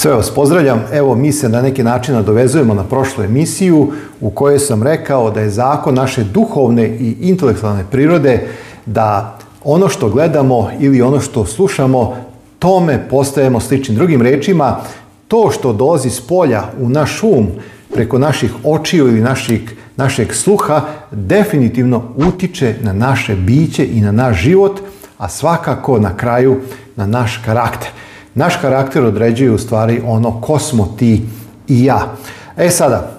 Sve vas pozdravljam. Evo, mi se na neki način nadovezujemo na prošlu emisiju u kojoj sam rekao da je zakon naše duhovne i intelektualne prirode da ono što gledamo ili ono što slušamo, tome postajemo sličnim. Drugim rečima, to što dolazi s polja u naš um, preko naših očiju ili naših, našeg sluha, definitivno utiče na naše biće i na naš život, a svakako na kraju na naš karakter. Naš karakter određuje u stvari ono ko smo ti i ja. E sada,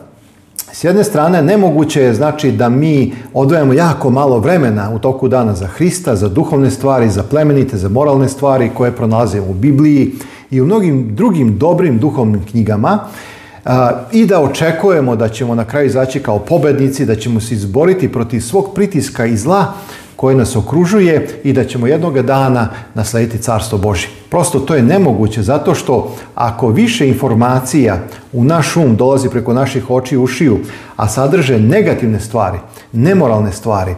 s jedne strane, nemoguće je znači da mi odvajamo jako malo vremena u toku dana za Hrista, za duhovne stvari, za plemenite, za moralne stvari koje pronalazimo u Bibliji i u mnogim drugim dobrim duhovnim knjigama i da očekujemo da ćemo na kraju izaći kao pobednici, da ćemo se izboriti protiv svog pritiska i zla koje nas okružuje i da ćemo jednoga dana naslediti Carstvo Božje. Prosto to je nemoguće zato što ako više informacija u naš um dolazi preko naših oči i ušiju, a sadrže negativne stvari, nemoralne stvari,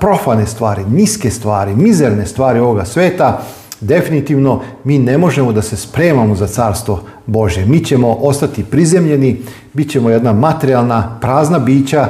profane stvari, niske stvari, mizerne stvari ovoga sveta, definitivno mi ne možemo da se spremamo za carstvo Bože. Mi ćemo ostati prizemljeni, bit ćemo jedna materijalna, prazna bića,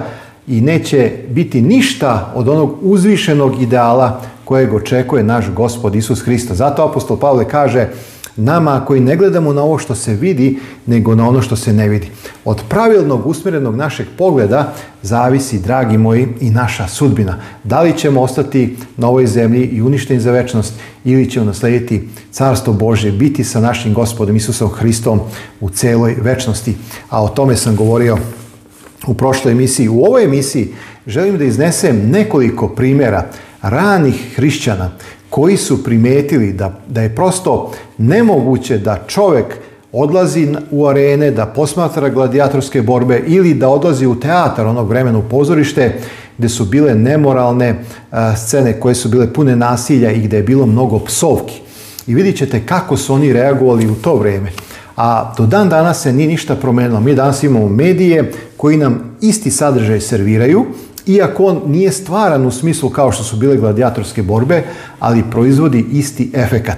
i neće biti ništa od onog uzvišenog ideala kojeg očekuje naš gospod Isus Hristo. Zato apostol Pavle kaže nama koji ne gledamo na ovo što se vidi, nego na ono što se ne vidi. Od pravilnog, usmjerenog našeg pogleda zavisi, dragi moji, i naša sudbina. Da li ćemo ostati na ovoj zemlji i uništeni za večnost ili ćemo naslijediti Carstvo Bože, biti sa našim gospodom Isusom Hristom u celoj večnosti. A o tome sam govorio u prošloj emisiji. U ovoj emisiji želim da iznesem nekoliko primjera ranih hrišćana koji su primetili da, da je prosto nemoguće da čovjek odlazi u arene, da posmatra gladijatorske borbe ili da odlazi u teatar onog vremena u pozorište gdje su bile nemoralne scene koje su bile pune nasilja i gdje je bilo mnogo psovki. I vidjet ćete kako su oni reagovali u to vrijeme. A do dan danas se nije ništa promijenilo. Mi danas imamo medije koji nam isti sadržaj serviraju, iako on nije stvaran u smislu kao što su bile gladijatorske borbe, ali proizvodi isti efekat.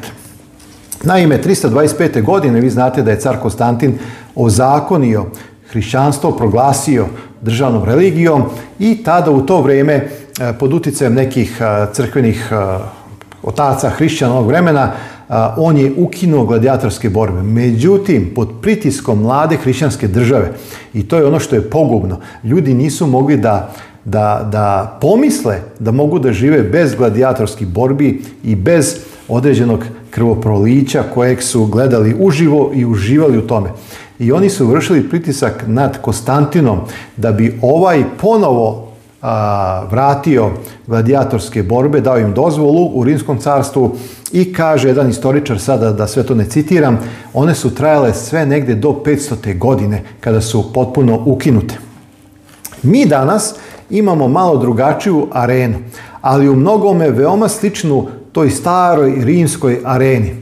Naime, 325. godine vi znate da je car Konstantin ozakonio hrišćanstvo, proglasio državnom religijom i tada u to vrijeme eh, pod utjecajem nekih eh, crkvenih eh, otaca hrišćana vremena on je ukinuo gladijatorske borbe. Međutim, pod pritiskom mlade hrišćanske države, i to je ono što je pogubno, ljudi nisu mogli da, da, da pomisle da mogu da žive bez gladijatorskih borbi i bez određenog krvoprolića kojeg su gledali uživo i uživali u tome. I oni su vršili pritisak nad Konstantinom da bi ovaj ponovo a, vratio gladijatorske borbe, dao im dozvolu u Rimskom carstvu i kaže jedan istoričar sada, da sve to ne citiram, one su trajale sve negdje do 500. godine kada su potpuno ukinute. Mi danas imamo malo drugačiju arenu, ali u mnogome veoma sličnu toj staroj rimskoj areni.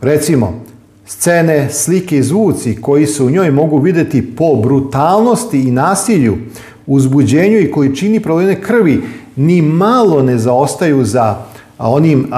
Recimo, scene, slike i zvuci koji se u njoj mogu vidjeti po brutalnosti i nasilju uzbuđenju i količini prolivene krvi ni malo ne zaostaju za onim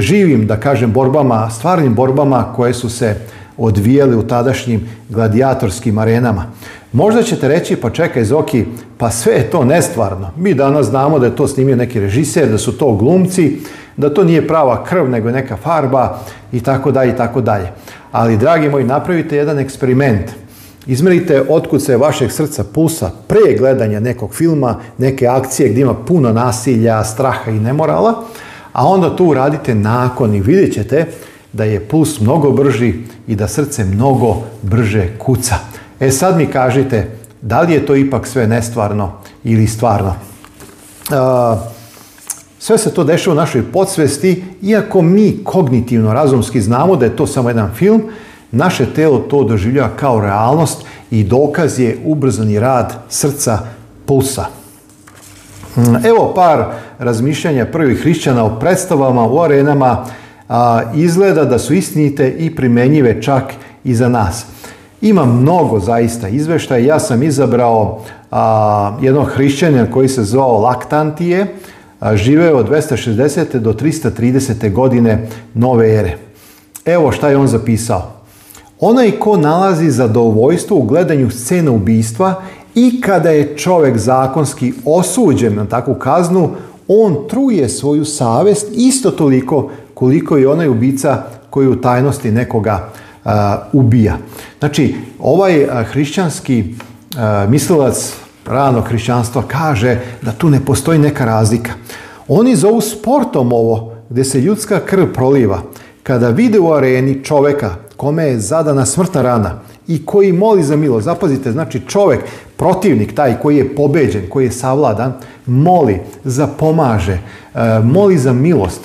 živim, da kažem, borbama, stvarnim borbama koje su se odvijale u tadašnjim gladijatorskim arenama. Možda ćete reći, pa čekaj Zoki, pa sve je to nestvarno. Mi danas znamo da je to snimio neki režiser, da su to glumci, da to nije prava krv, nego neka farba i tako dalje i tako dalje. Ali, dragi moji, napravite jedan eksperiment. Izmerite otkud se vašeg srca pusa pre gledanja nekog filma, neke akcije gdje ima puno nasilja, straha i nemorala, a onda to uradite nakon i vidjet ćete da je puls mnogo brži i da srce mnogo brže kuca. E sad mi kažite, da li je to ipak sve nestvarno ili stvarno? E, sve se to dešava u našoj podsvesti, iako mi kognitivno, razumski znamo da je to samo jedan film, Naše telo to doživljava kao realnost i dokaz je ubrzani rad srca pulsa. Mm, evo par razmišljanja prvih hrišćana o predstavama u arenama. izgleda da su istinite i primenjive čak i za nas. Ima mnogo zaista izveštaja. Ja sam izabrao jednog hrišćanja koji se zvao Laktantije. A, živeo od 260. do 330. godine nove ere. Evo šta je on zapisao. Onaj ko nalazi zadovoljstvo u gledanju scene ubistva i kada je čovjek zakonski osuđen na takvu kaznu, on truje svoju savest isto toliko koliko i onaj ubica koji u tajnosti nekoga ubija. Znači, ovaj uh, hrišćanski uh, mislilac rano hrišćanstva kaže da tu ne postoji neka razlika. Oni zovu sportom ovo, gdje se ljudska krv proliva. Kada vide u areni čoveka kome je zadana smrta rana i koji moli za milost, zapazite, znači čovek, protivnik taj koji je pobeđen, koji je savladan, moli, za pomaže, e, moli za milost.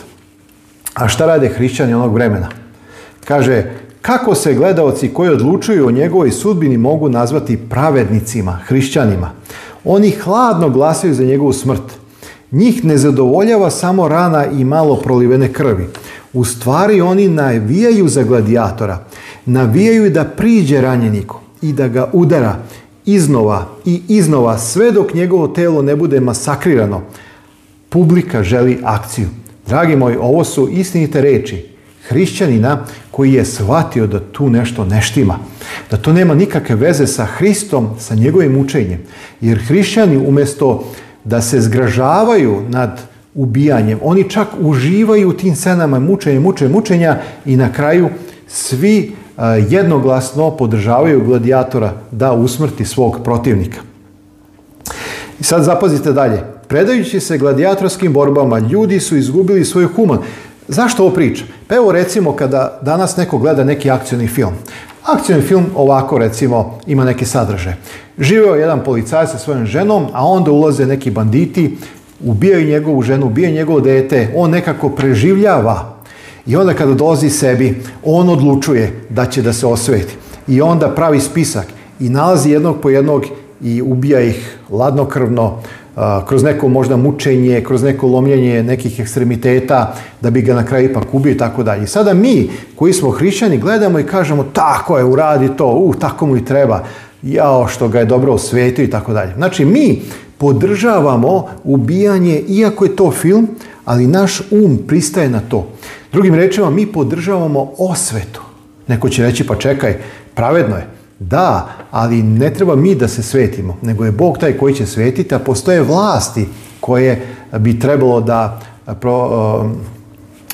A šta rade hrišćani onog vremena? Kaže, kako se gledaoci koji odlučuju o njegovoj sudbini mogu nazvati pravednicima, hrišćanima? Oni hladno glasaju za njegovu smrt. Njih ne zadovoljava samo rana i malo prolivene krvi. U stvari oni navijaju za gladijatora. Navijaju da priđe ranjeniku i da ga udara iznova i iznova sve dok njegovo telo ne bude masakrirano. Publika želi akciju. Dragi moji, ovo su istinite reči hrišćanina koji je shvatio da tu nešto ne štima. Da to nema nikakve veze sa Hristom, sa njegovim učenjem. Jer hrišćani umjesto da se zgražavaju nad ubijanjem. Oni čak uživaju u tim scenama mučenja, muče, mučenja i na kraju svi e, jednoglasno podržavaju gladijatora da usmrti svog protivnika. I sad zapazite dalje. Predajući se gladijatorskim borbama, ljudi su izgubili svoju human. Zašto ovo priča? Pa evo recimo kada danas neko gleda neki akcioni film. Akcioni film ovako recimo ima neki sadržaj. Živeo jedan policajac sa svojom ženom, a onda ulaze neki banditi ubio je njegovu ženu, ubio je njegovo dete, on nekako preživljava i onda kada dolazi sebi, on odlučuje da će da se osveti. I onda pravi spisak i nalazi jednog po jednog i ubija ih ladnokrvno, kroz neko možda mučenje, kroz neko lomljenje nekih ekstremiteta, da bi ga na kraju ipak ubio i tako dalje. Sada mi, koji smo hrišćani, gledamo i kažemo tako je, uradi to, u, tako mu i treba, jao što ga je dobro osvetio i tako dalje. Znači mi, podržavamo ubijanje, iako je to film, ali naš um pristaje na to. Drugim rečima, mi podržavamo osvetu. Neko će reći, pa čekaj, pravedno je. Da, ali ne treba mi da se svetimo, nego je Bog taj koji će svetiti, a postoje vlasti koje bi trebalo da um,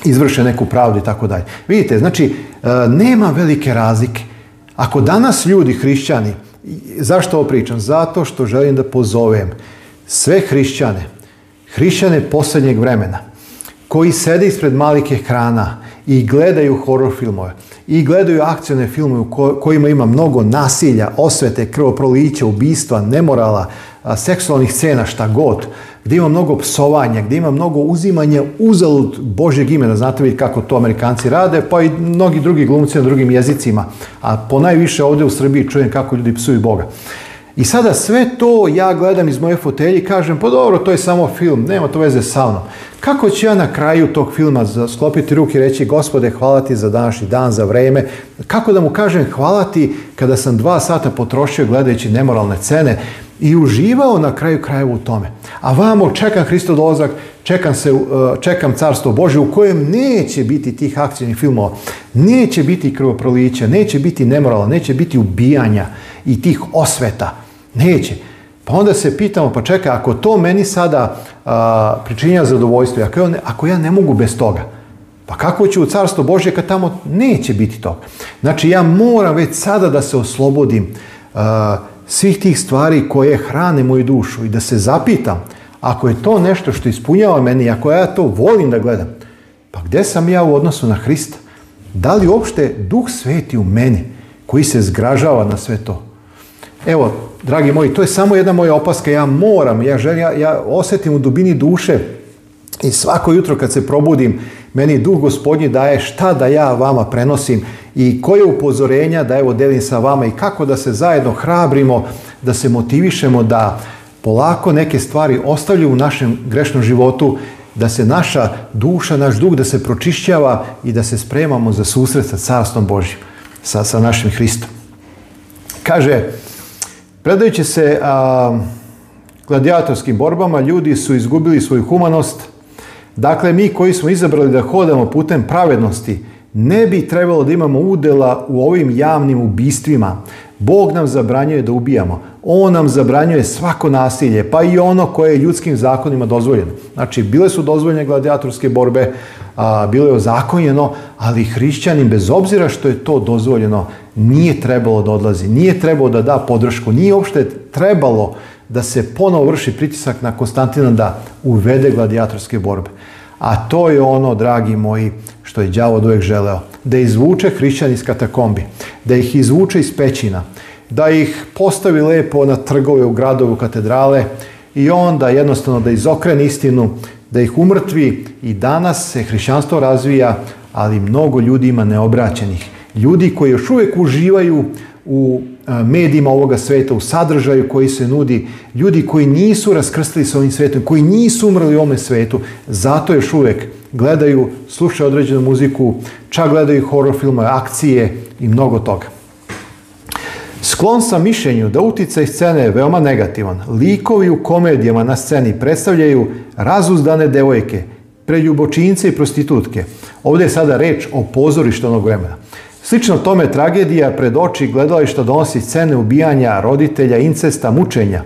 izvrše neku pravdu i tako dalje. Vidite, znači, uh, nema velike razlike. Ako danas ljudi, hrišćani, Zašto ovo pričam? Zato što želim da pozovem sve hrišćane, hrišćane posljednjeg vremena, koji sede ispred malih ekrana i gledaju horror filmove, i gledaju akcione filme u kojima ima mnogo nasilja, osvete, krvoprolića, ubistva, nemorala, seksualnih scena, šta god, gdje ima mnogo psovanja, gdje ima mnogo uzimanja uzalud Božjeg imena. Znate vi kako to Amerikanci rade, pa i mnogi drugi glumci na drugim jezicima. A ponajviše ovdje u Srbiji čujem kako ljudi psuju Boga. I sada sve to ja gledam iz moje fotelje i kažem, pa dobro, to je samo film, nema to veze sa mnom. Kako ću ja na kraju tog filma sklopiti ruke i reći, gospode, hvala ti za današnji dan, za vrijeme. Kako da mu kažem, hvala ti kada sam dva sata potrošio gledajući nemoralne cene, i uživao na kraju krajeva u tome. A vamo čekam Hristo dolazak, čekam, se, uh, čekam carstvo Bože u kojem neće biti tih akcijnih filmova, neće biti krvoprolića, neće biti nemorala, neće biti ubijanja i tih osveta. Neće. Pa onda se pitamo, pa čekaj, ako to meni sada a, uh, pričinja zadovoljstvo, ako, ako ja ne mogu bez toga, pa kako ću u carstvo Božje kad tamo neće biti to. Znači ja moram već sada da se oslobodim a, uh, svih tih stvari koje hrane moju dušu i da se zapitam, ako je to nešto što ispunjava meni, ako ja to volim da gledam, pa gdje sam ja u odnosu na Hrista? Da li uopšte Duh Sveti u meni koji se zgražava na sve to? Evo, dragi moji, to je samo jedna moja opaska. Ja moram, ja, želim, ja, osjetim u dubini duše i svako jutro kad se probudim, meni Duh Gospodnji daje šta da ja vama prenosim i koje upozorenja da evo delim sa vama i kako da se zajedno hrabrimo, da se motivišemo da polako neke stvari ostavlju u našem grešnom životu, da se naša duša, naš dug, da se pročišćava i da se spremamo za susret sa Carstvom Božjim, sa, sa našim Hristom. Kaže, predajući se a, gladijatorskim borbama, ljudi su izgubili svoju humanost. Dakle, mi koji smo izabrali da hodamo putem pravednosti ne bi trebalo da imamo udela u ovim javnim ubistvima. Bog nam zabranjuje da ubijamo. On nam zabranjuje svako nasilje, pa i ono koje je ljudskim zakonima dozvoljeno. Znači, bile su dozvoljene gladijatorske borbe, a, bilo je ozakonjeno, ali hrišćanin, bez obzira što je to dozvoljeno, nije trebalo da odlazi, nije trebalo da da podršku, nije uopšte trebalo da se ponovo vrši pritisak na Konstantina da uvede gladijatorske borbe. A to je ono, dragi moji, što je đavo od uvijek želeo. Da izvuče hrišćan iz katakombi, da ih izvuče iz pećina, da ih postavi lepo na trgove u gradovu katedrale i onda jednostavno da izokrene istinu, da ih umrtvi i danas se hrišćanstvo razvija, ali mnogo ljudi ima neobraćenih. Ljudi koji još uvijek uživaju u medijima ovoga svijeta, u sadržaju koji se nudi, ljudi koji nisu raskrstili sa ovim svijetom, koji nisu umrli u ovome svijetu, zato još uvijek gledaju, slušaju određenu muziku, čak gledaju horror filmove, akcije i mnogo toga. Sklon sam mišljenju da utjecaj scene je veoma negativan. Likovi u komedijama na sceni predstavljaju razuzdane devojke, preljubočince i prostitutke. Ovdje je sada reč o pozorištu onog vremena. Slično tome tragedija pred oči gledališta donosi scene ubijanja roditelja, incesta, mučenja.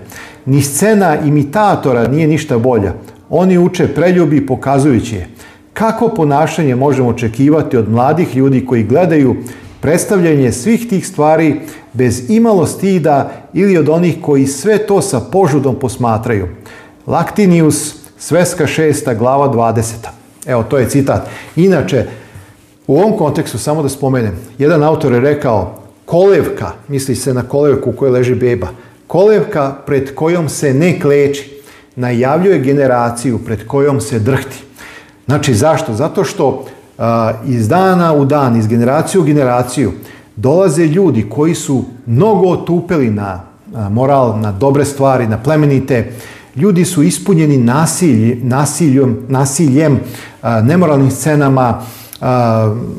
Ni scena imitatora nije ništa bolja. Oni uče preljubi pokazujući je. Kako ponašanje možemo očekivati od mladih ljudi koji gledaju predstavljanje svih tih stvari bez imalo stida ili od onih koji sve to sa požudom posmatraju. Laktinius, Sveska šesta, glava 20. Evo, to je citat. Inače, u ovom kontekstu, samo da spomenem, jedan autor je rekao kolevka, misli se na kolevku u kojoj leži beba, kolevka pred kojom se ne kleči, najavljuje generaciju pred kojom se drhti. Znači zašto? Zato što iz dana u dan, iz generaciju u generaciju, dolaze ljudi koji su mnogo otupeli na moral, na dobre stvari, na plemenite, ljudi su ispunjeni nasiljem, nemoralnim scenama,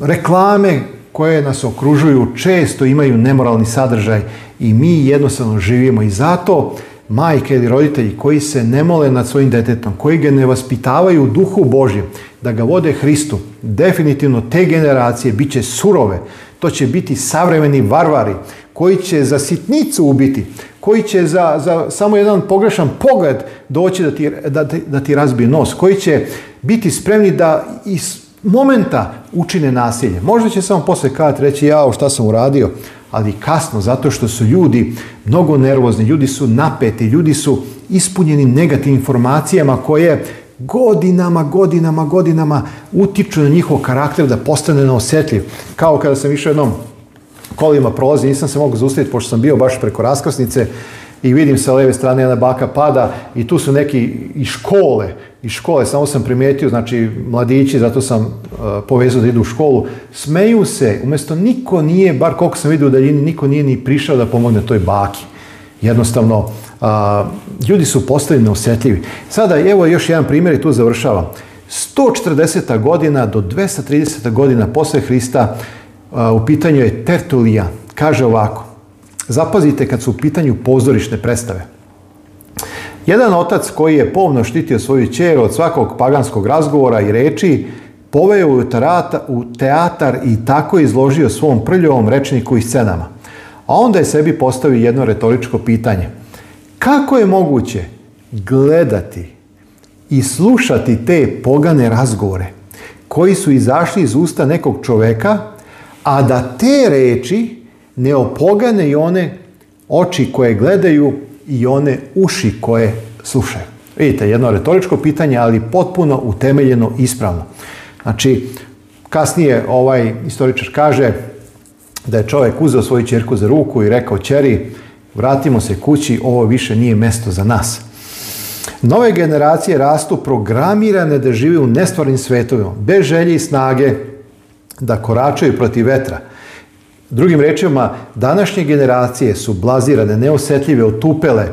reklame koje nas okružuju često imaju nemoralni sadržaj i mi jednostavno živimo i zato majke ili roditelji koji se ne mole nad svojim detetom, koji ga ne vaspitavaju u duhu Božje, da ga vode Hristu, definitivno te generacije bit će surove, to će biti savremeni varvari koji će za sitnicu ubiti, koji će za, za samo jedan pogrešan pogled doći da ti, da, da ti razbije nos, koji će biti spremni da iz momenta učine nasilje. Možda će samo poslije kad reći jao šta sam uradio, ali kasno zato što su ljudi mnogo nervozni, ljudi su napeti, ljudi su ispunjeni negativnim informacijama koje godinama, godinama, godinama utiču na njihov karakter da postane neosjetljiv. Kao kada sam išao jednom kolima prolazi, nisam se mogao zaustaviti pošto sam bio baš preko raskrsnice i vidim sa leve strane jedna baka pada i tu su neki iz škole škole, samo sam primijetio, znači mladići, zato sam e, povezao da idu u školu, smeju se, umjesto niko nije, bar koliko sam vidio u daljini, niko nije ni prišao da pomogne toj baki. Jednostavno, ljudi su postali neosjetljivi. Sada, evo još jedan primjer i tu završavam. 140. godina do 230. godina posle Hrista u pitanju je Tertulija. Kaže ovako, zapazite kad su u pitanju pozorišne predstave. Jedan otac koji je pomno štitio svoju čer od svakog paganskog razgovora i reči, poveo je u teatar i tako izložio svom prljavom rečniku i scenama. A onda je sebi postavio jedno retoričko pitanje. Kako je moguće gledati i slušati te pogane razgovore koji su izašli iz usta nekog čoveka, a da te reči ne opogane i one oči koje gledaju i one uši koje slušaju. Vidite, jedno retoričko pitanje, ali potpuno utemeljeno ispravno. Znači, kasnije ovaj istoričar kaže da je čovjek uzeo svoju čerku za ruku i rekao, čeri, vratimo se kući, ovo više nije mjesto za nas. Nove generacije rastu programirane da žive u nestvarnim svetovima, bez želje i snage da koračaju protiv vetra – Drugim rečima, današnje generacije su blazirane, neosjetljive, otupele. E,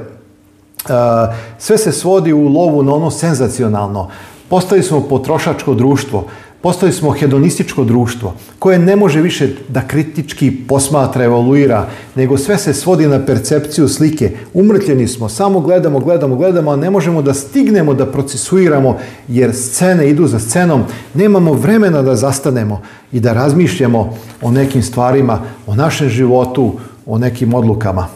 sve se svodi u lovu na ono senzacionalno. Postali smo potrošačko društvo. Postali smo hedonističko društvo koje ne može više da kritički posmatra, evoluira, nego sve se svodi na percepciju slike. Umrtljeni smo, samo gledamo, gledamo, gledamo, a ne možemo da stignemo da procesuiramo jer scene idu za scenom. Nemamo vremena da zastanemo i da razmišljamo o nekim stvarima, o našem životu, o nekim odlukama.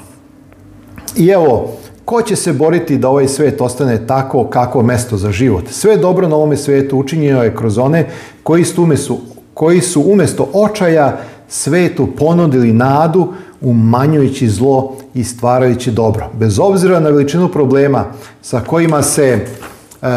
I evo, Ko će se boriti da ovaj svet ostane tako kako mesto za život? Sve dobro na ovome svetu učinjeno je kroz one koji su, koji su umesto očaja svetu ponudili nadu umanjujući zlo i stvarajući dobro. Bez obzira na veličinu problema sa kojima se e,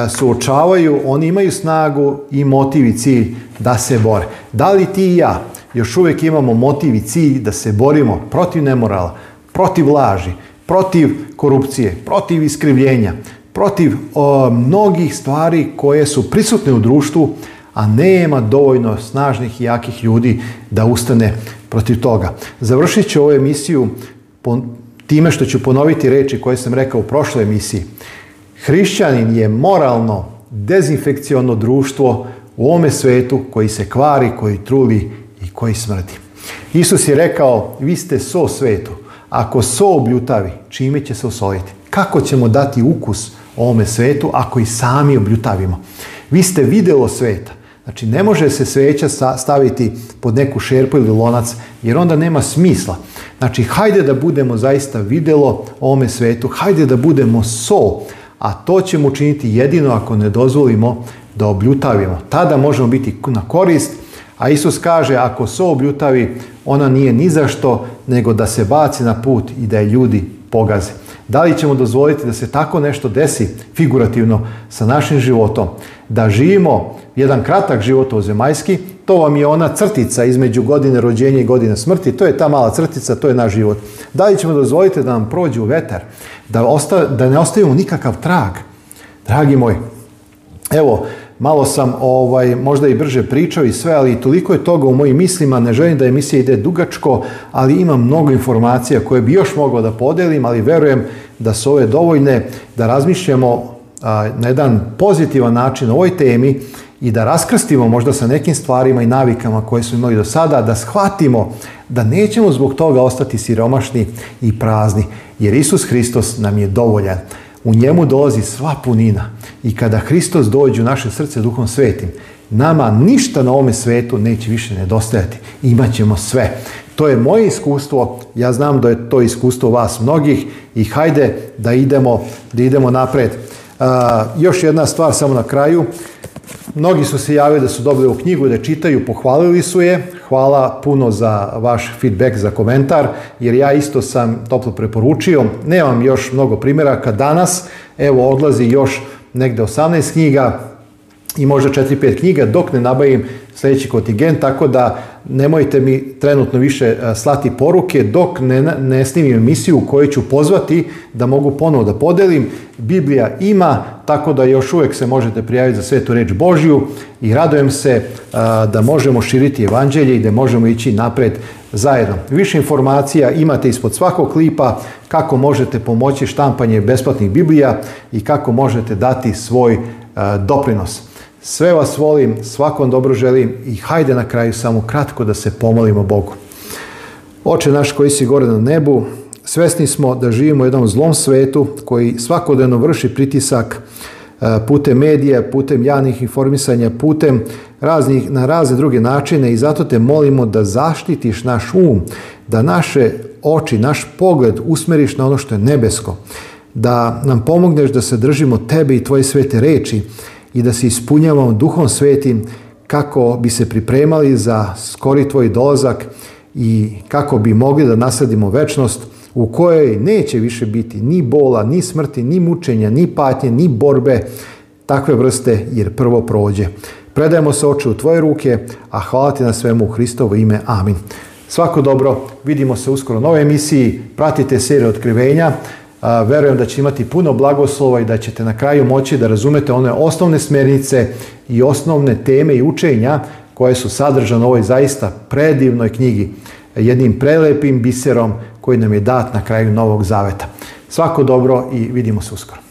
suočavaju, oni imaju snagu i motiv i cilj da se bore. Da li ti i ja još uvijek imamo motiv i cilj da se borimo protiv nemorala, protiv laži, protiv korupcije, protiv iskrivljenja, protiv o, mnogih stvari koje su prisutne u društvu, a nema dovoljno snažnih i jakih ljudi da ustane protiv toga. Završit ću ovu emisiju time što ću ponoviti reči koje sam rekao u prošloj emisiji. Hrišćanin je moralno dezinfekciono društvo u ovome svetu koji se kvari, koji truli i koji smrdi. Isus je rekao, vi ste so svetu. Ako so obljutavi, čime će se osoliti? Kako ćemo dati ukus ovome svetu ako i sami obljutavimo? Vi ste videlo sveta. Znači, ne može se sveća staviti pod neku šerpu ili lonac, jer onda nema smisla. Znači, hajde da budemo zaista videlo ovome svetu, hajde da budemo so, a to ćemo učiniti jedino ako ne dozvolimo da obljutavimo. Tada možemo biti na korist, a Isus kaže, ako so obljutavi, ona nije ni za što, nego da se baci na put i da je ljudi pogaze. Da li ćemo dozvoliti da se tako nešto desi figurativno sa našim životom? Da živimo jedan kratak život zemajski, to vam je ona crtica između godine rođenja i godine smrti, to je ta mala crtica, to je naš život. Da li ćemo dozvoliti da nam prođe u da, da ne ostavimo nikakav trag? Dragi moji, evo, malo sam ovaj, možda i brže pričao i sve, ali toliko je toga u mojim mislima, ne želim da emisija ide dugačko, ali imam mnogo informacija koje bi još mogao da podelim, ali verujem da su ove dovoljne, da razmišljamo na jedan pozitivan način o ovoj temi i da raskrstimo možda sa nekim stvarima i navikama koje smo imali do sada, da shvatimo da nećemo zbog toga ostati siromašni i prazni, jer Isus Hristos nam je dovoljan. U njemu dolazi sva punina. I kada Hristos dođe u naše srce duhom svetim, nama ništa na ovome svetu neće više nedostajati. Imaćemo sve. To je moje iskustvo, ja znam da je to iskustvo vas mnogih i hajde da idemo, da idemo napred. E, još jedna stvar samo na kraju. Mnogi su se javili da su dobili u knjigu, da čitaju, pohvalili su je. Hvala puno za vaš feedback, za komentar, jer ja isto sam toplo preporučio. Nemam još mnogo primjeraka danas, evo odlazi još negde 18 knjiga, i možda 4-5 knjiga dok ne nabavim sljedeći kontingent, tako da nemojte mi trenutno više e, slati poruke dok ne, ne snimim emisiju u ću pozvati da mogu ponovo da podelim. Biblija ima, tako da još uvijek se možete prijaviti za svetu reč Božju i radujem se e, da možemo širiti evanđelje i da možemo ići napred zajedno. Više informacija imate ispod svakog klipa kako možete pomoći štampanje besplatnih Biblija i kako možete dati svoj e, doprinos. Sve vas volim, svakom dobro želim i hajde na kraju samo kratko da se pomolimo Bogu. Oče naš koji si gore na nebu, svesni smo da živimo u jednom zlom svetu koji svakodnevno vrši pritisak e, putem medija, putem javnih informisanja, putem raznih, na razne druge načine i zato te molimo da zaštitiš naš um, da naše oči, naš pogled usmeriš na ono što je nebesko, da nam pomogneš da se držimo tebe i tvoje svete reči, i da se ispunjavamo duhom svetim kako bi se pripremali za skori tvoj dolazak i kako bi mogli da nasledimo večnost u kojoj neće više biti ni bola, ni smrti, ni mučenja, ni patnje, ni borbe, takve vrste, jer prvo prođe. Predajemo se oči u tvoje ruke, a hvala ti na svemu u Hristovo ime. Amin. Svako dobro, vidimo se uskoro u novoj emisiji, pratite seriju otkrivenja, a, verujem da će imati puno blagoslova i da ćete na kraju moći da razumete one osnovne smjernice i osnovne teme i učenja koje su sadržane u ovoj zaista predivnoj knjigi, jednim prelepim biserom koji nam je dat na kraju Novog Zaveta. Svako dobro i vidimo se uskoro.